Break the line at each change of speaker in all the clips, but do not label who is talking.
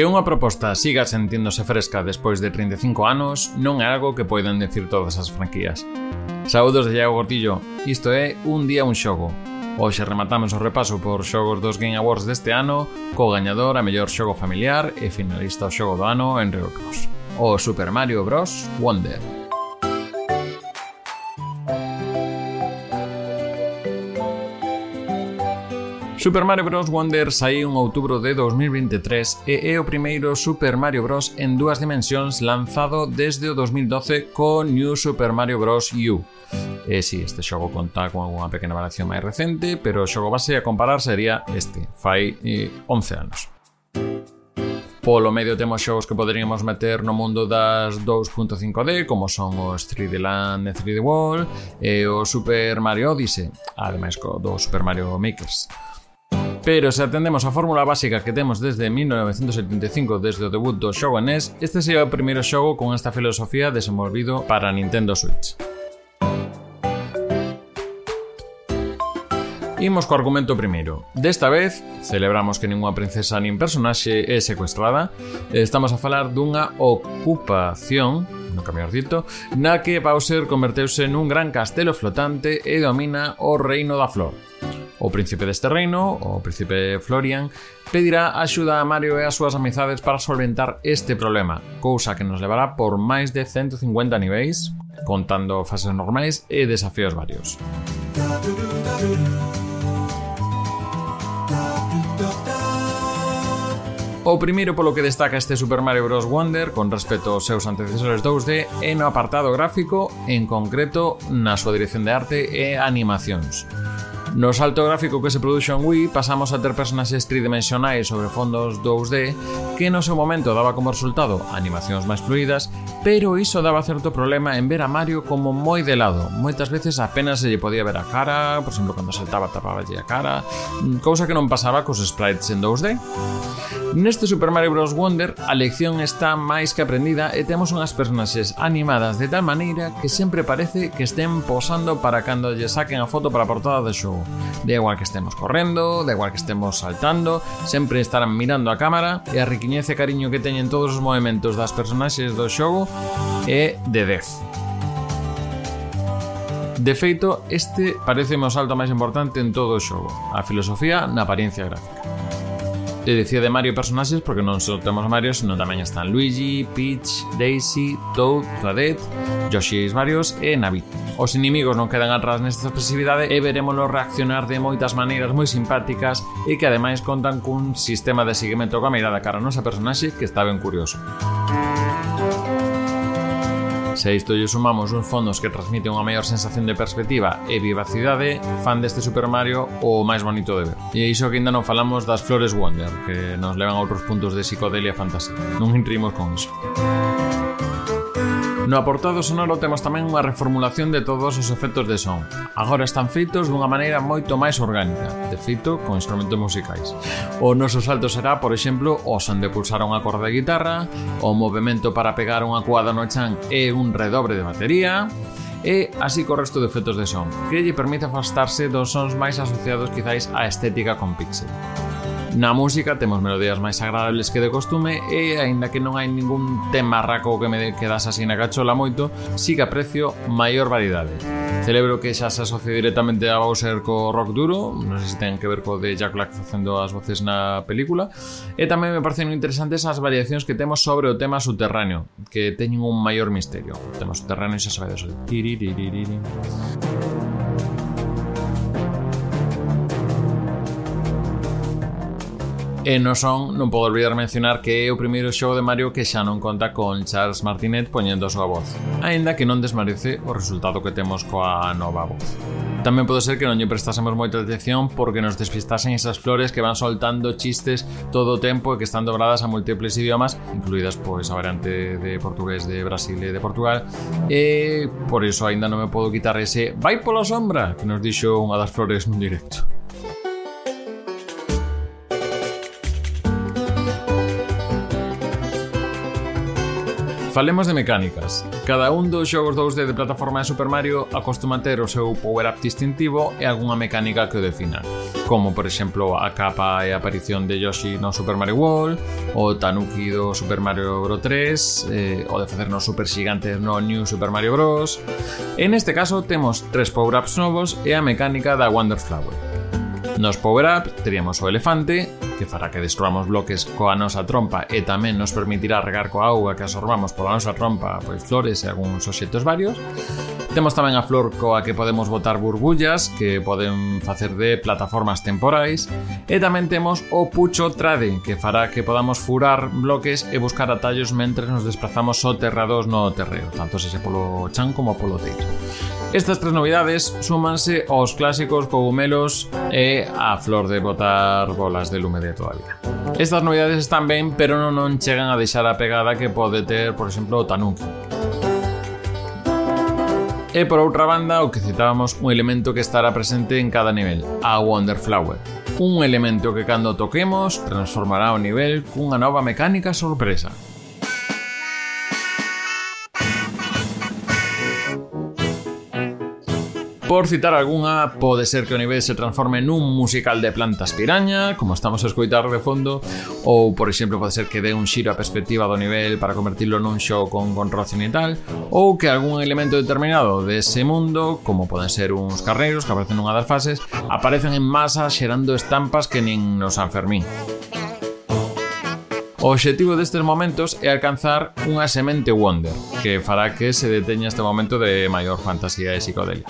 Que unha proposta siga sentíndose fresca despois de 35 anos non é algo que poidan decir todas as franquías. Saúdos de Iago Gordillo, isto é Un día un xogo. Hoxe rematamos o repaso por xogos dos Game Awards deste ano, co gañador a mellor xogo familiar e finalista o xogo do ano, entre outros. O Super Mario Bros. Wonder. Super Mario Bros. Wonder saíu en outubro de 2023 e é o primeiro Super Mario Bros. en dúas dimensións lanzado desde o 2012 co New Super Mario Bros. U. E si, sí, este xogo conta con unha pequena variación máis recente, pero o xogo base a comparar sería este, fai eh, 11 anos. Polo medio temos xogos que poderíamos meter no mundo das 2.5D, como son os 3D Land e 3D World, e o Super Mario Odyssey, ademais co do Super Mario Makers. Pero se atendemos a fórmula básica que temos desde 1975 desde o debut do xogo NES, este sería o primeiro xogo con esta filosofía desenvolvido para Nintendo Switch. Imos co argumento primeiro. Desta vez, celebramos que ningunha princesa nin personaxe é secuestrada. Estamos a falar dunha ocupación, no camión dito, na que Bowser converteuse nun gran castelo flotante e domina o reino da flor. O príncipe deste reino, o príncipe Florian, pedirá axuda a Mario e as súas amizades para solventar este problema, cousa que nos levará por máis de 150 niveis, contando fases normais e desafíos varios. O primeiro polo que destaca este Super Mario Bros. Wonder con respecto aos seus antecesores 2D é no apartado gráfico, en concreto na súa dirección de arte e animacións. No salto gráfico que se produxo en Wii pasamos a ter personaxes tridimensionais sobre fondos 2D que no seu momento daba como resultado animacións máis fluidas, pero iso daba certo problema en ver a Mario como moi de lado. Moitas veces apenas se lle podía ver a cara, por exemplo, cando saltaba tapaba a cara, mm, cousa que non pasaba cos sprites en 2D. Neste Super Mario Bros. Wonder a lección está máis que aprendida e temos unhas personaxes animadas de tal maneira que sempre parece que estén posando para cando lle saquen a foto para a portada do xogo. De igual que estemos correndo, de igual que estemos saltando, sempre estarán mirando a cámara e a riquiñez e cariño que teñen todos os movimentos das personaxes do xogo é de 10. De feito, este parece o salto máis importante en todo o xogo, a filosofía na apariencia gráfica. E dicía de Mario personaxes porque non só temos Mario, senón tamén están Luigi, Peach, Daisy, Toad, Toadette, Yoshi e varios e Navi. Os inimigos non quedan atrás nesta expresividade e verémolo reaccionar de moitas maneiras moi simpáticas e que ademais contan cun sistema de seguimento coa mirada cara a nosa personaxe que está ben curioso. Se a isto lle sumamos uns fondos que transmiten unha maior sensación de perspectiva e vivacidade, fan deste Super Mario o máis bonito de ver. E iso que ainda non falamos das flores Wonder, que nos levan a outros puntos de psicodelia fantasía. Non entrimos con iso. No aportado sonoro temos tamén unha reformulación de todos os efectos de son. Agora están feitos dunha maneira moito máis orgánica, de feito con instrumentos musicais. O noso salto será, por exemplo, o son de pulsar un acorde de guitarra, o movimento para pegar unha cuada no chan e un redobre de batería, e así co resto de efectos de son, que lle permite afastarse dos sons máis asociados quizáis á estética con pixel. Na música temos melodías máis agradables que de costume e, aínda que non hai ningún tema raco que me quedas así na cachola moito, sí que aprecio maior variedade. Celebro que xa se asocie directamente a Bowser co rock duro, non sei se ten que ver co de Jack Black facendo as voces na película, e tamén me parecen interesantes as variacións que temos sobre o tema subterráneo, que teñen un maior misterio. O tema subterráneo xa sabedes. Tiriririririn. E no son, non podo olvidar mencionar que é o primeiro xogo de Mario que xa non conta con Charles Martinet poñendo a súa voz, aínda que non desmarece o resultado que temos coa nova voz. Tamén pode ser que non lle prestásemos moita atención porque nos despistasen esas flores que van soltando chistes todo o tempo e que están dobradas a múltiples idiomas, incluídas pois a variante de portugués de Brasil e de Portugal, e por iso aínda non me podo quitar ese vai pola sombra que nos dixo unha das flores nun directo. Falemos de mecánicas. Cada un dos xogos 2D de plataforma de Super Mario acostuma ter o seu power-up distintivo e algunha mecánica que o defina, como por exemplo a capa e a aparición de Yoshi no Super Mario World, o Tanuki do Super Mario Bros 3, eh, o de facernos super xigantes no New Super Mario Bros. En este caso temos tres power-ups novos e a mecánica da Wonder Flower. Nos power-up teríamos o elefante, que fará que destruamos bloques coa nosa trompa e tamén nos permitirá regar coa auga que absorbamos pola nosa trompa pois flores e algúns obxectos varios. Temos tamén a flor coa que podemos botar burbullas que poden facer de plataformas temporais e tamén temos o pucho trade que fará que podamos furar bloques e buscar atallos mentre nos desplazamos soterrados no terreo, tanto se polo chan como polo teito. Estas tres novidades súmanse aos clásicos cogumelos e a flor de botar bolas de lume de toda a vida. Estas novidades están ben, pero non, non chegan a deixar a pegada que pode ter, por exemplo, o tanuki. E por outra banda, o que citábamos, un elemento que estará presente en cada nivel, a Wonderflower. Un elemento que cando toquemos transformará o nivel cunha nova mecánica sorpresa. Por citar algunha, pode ser que o nivel se transforme nun musical de plantas piraña, como estamos a escoitar de fondo, ou, por exemplo, pode ser que dé un xiro a perspectiva do nivel para convertirlo nun show con control cenital, ou que algún elemento determinado dese mundo, como poden ser uns carreiros que aparecen nunha das fases, aparecen en masa xerando estampas que nin nos San Fermín. O obxectivo destes momentos é alcanzar unha semente Wonder, que fará que se deteña este momento de maior fantasía e psicodelia.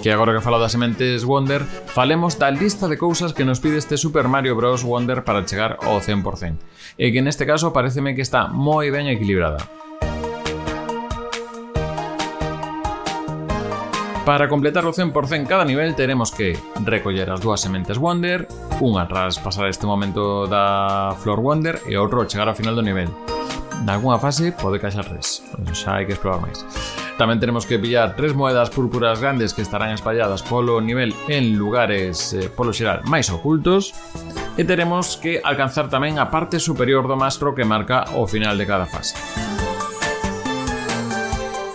Que agora que falo das sementes Wonder, falemos da lista de cousas que nos pide este Super Mario Bros. Wonder para chegar ao 100%. E que neste caso pareceme que está moi ben equilibrada. Para completar o 100% cada nivel teremos que recoller as dúas sementes Wonder, unha tras pasar este momento da Flor Wonder e outro chegar ao final do nivel. Nalgúnha fase pode caixar res, xa hai que explorar máis. Tamén tenemos que pillar tres moedas púrpuras grandes que estarán espalladas polo nivel en lugares eh, polo xeral máis ocultos e teremos que alcanzar tamén a parte superior do mastro que marca o final de cada fase.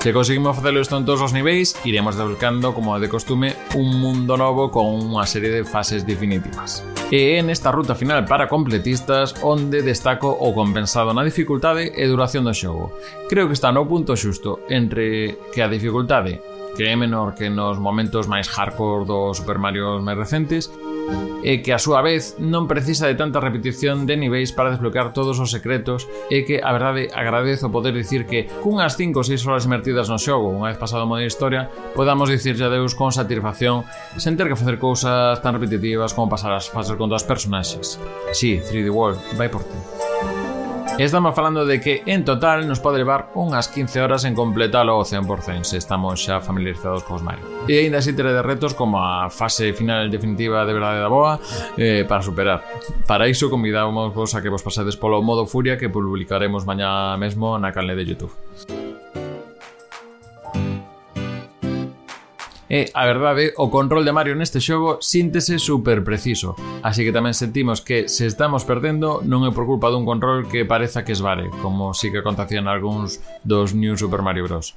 Se conseguimos facelo isto en todos os niveis, iremos desbloqueando, como de costume, un mundo novo con unha serie de fases definitivas. E é nesta ruta final para completistas onde destaco o compensado na dificultade e duración do xogo. Creo que está no punto xusto entre que a dificultade que é menor que nos momentos máis hardcore dos Super Mario máis recentes, e que a súa vez non precisa de tanta repetición de niveis para desbloquear todos os secretos e que, a verdade, agradezo poder dicir que cunhas 5 ou 6 horas invertidas no xogo unha vez pasado o modo de historia podamos a Deus con satisfacción sen ter que facer cousas tan repetitivas como pasar as fases con dos personaxes. Si, sí, 3D World, vai por ti. Estamos falando de que en total nos pode levar unhas 15 horas en completalo ao 100% se estamos xa familiarizados cos Mario. E aínda así tere de retos como a fase final definitiva de verdade da boa eh, para superar. Para iso convidamos vos a que vos pasades polo modo furia que publicaremos mañá mesmo na canle de Youtube. E, a verdade, o control de Mario neste xogo síntese super preciso, así que tamén sentimos que se estamos perdendo non é por culpa dun control que pareza que esvare, como si que acontecían algúns dos New Super Mario Bros.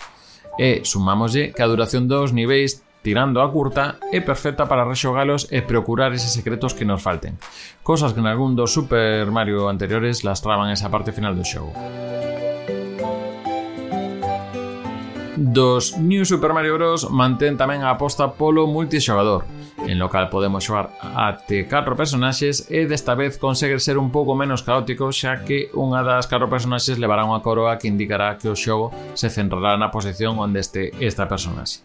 E sumámoslle que a duración dos niveis tirando a curta, é perfecta para rexogalos e procurar eses secretos que nos falten. Cosas que en algún dos Super Mario anteriores lastraban esa parte final do xogo. dos New Super Mario Bros. mantén tamén a aposta polo multixogador, en local podemos xogar até 4 personaxes e desta vez consegue ser un pouco menos caótico xa que unha das 4 personaxes levará unha coroa que indicará que o xogo se centrará na posición onde este esta personaxe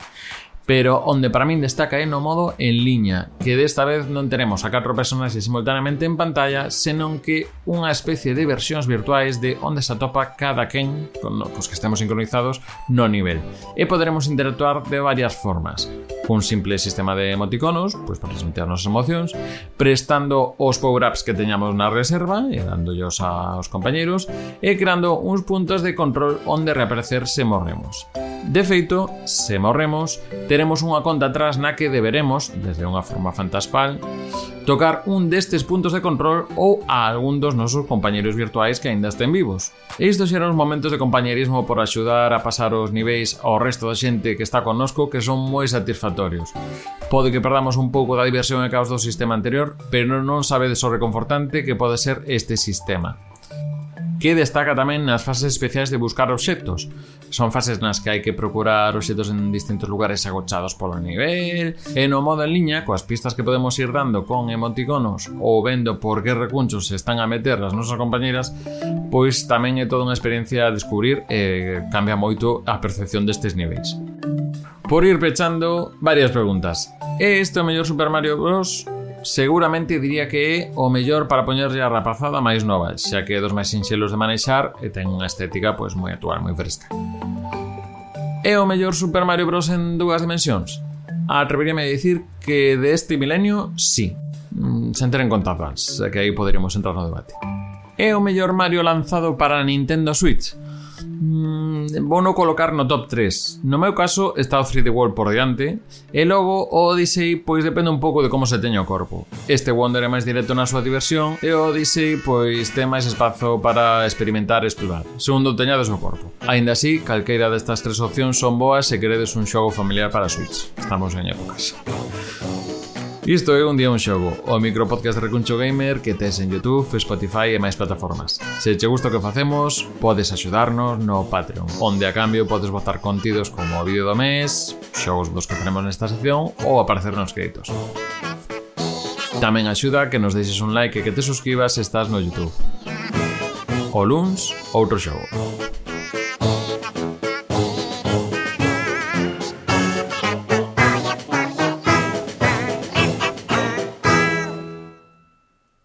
pero onde para min destaca é no modo en liña, que desta vez non teremos a catro personaxes simultaneamente en pantalla, senón que unha especie de versións virtuais de onde se atopa cada quen, con os que estemos sincronizados, no nivel. E poderemos interactuar de varias formas. Un simple sistema de emoticonos, pois para transmitir as nosas emocións, prestando os power-ups que teñamos na reserva e dándollos aos compañeiros, e creando uns puntos de control onde reaparecer se morremos. De feito, se morremos, teremos unha conta atrás na que deberemos, desde unha forma fantaspal, tocar un destes puntos de control ou a algún dos nosos compañeros virtuais que aínda estén vivos. E isto xeran os momentos de compañerismo por axudar a pasar os niveis ao resto da xente que está connosco que son moi satisfactorios. Pode que perdamos un pouco da diversión e caos do sistema anterior, pero non sabe de so reconfortante que pode ser este sistema que destaca tamén nas fases especiais de buscar obxectos. Son fases nas que hai que procurar obxectos en distintos lugares agochados polo nivel, e no modo en liña, coas pistas que podemos ir dando con emoticonos ou vendo por que recunchos se están a meter as nosas compañeiras, pois tamén é toda unha experiencia a descubrir e cambia moito a percepción destes niveis. Por ir pechando, varias preguntas. É este o mellor Super Mario Bros? seguramente diría que é o mellor para poñerlle a rapazada máis nova, xa que é dos máis sinxelos de manexar e ten unha estética pois moi actual, moi fresca. É o mellor Super Mario Bros en dúas dimensións? Atreveríame a dicir que deste de milenio, sí. Mm, sen ter en conta Advance, xa que aí poderíamos entrar no debate. É o mellor Mario lanzado para Nintendo Switch? mm, vou no colocar no top 3. No meu caso está o 3D World por diante e logo o Odyssey pois depende un pouco de como se teña o corpo. Este Wonder é máis directo na súa diversión e o Odyssey pois ten máis espazo para experimentar e explorar, segundo teñades o corpo. Aínda así, calqueira destas tres opcións son boas se queredes un xogo familiar para Switch. Estamos en épocas. Isto é un día un xogo, o micropodcast de Recuncho Gamer que tes en Youtube, Spotify e máis plataformas. Se che gusta o que facemos, podes axudarnos no Patreon, onde a cambio podes votar contidos como o vídeo do mes, xogos dos que faremos nesta sección ou aparecer nos créditos. Tamén axuda que nos deixes un like e que te suscribas se estás no Youtube. O luns, outro xogo.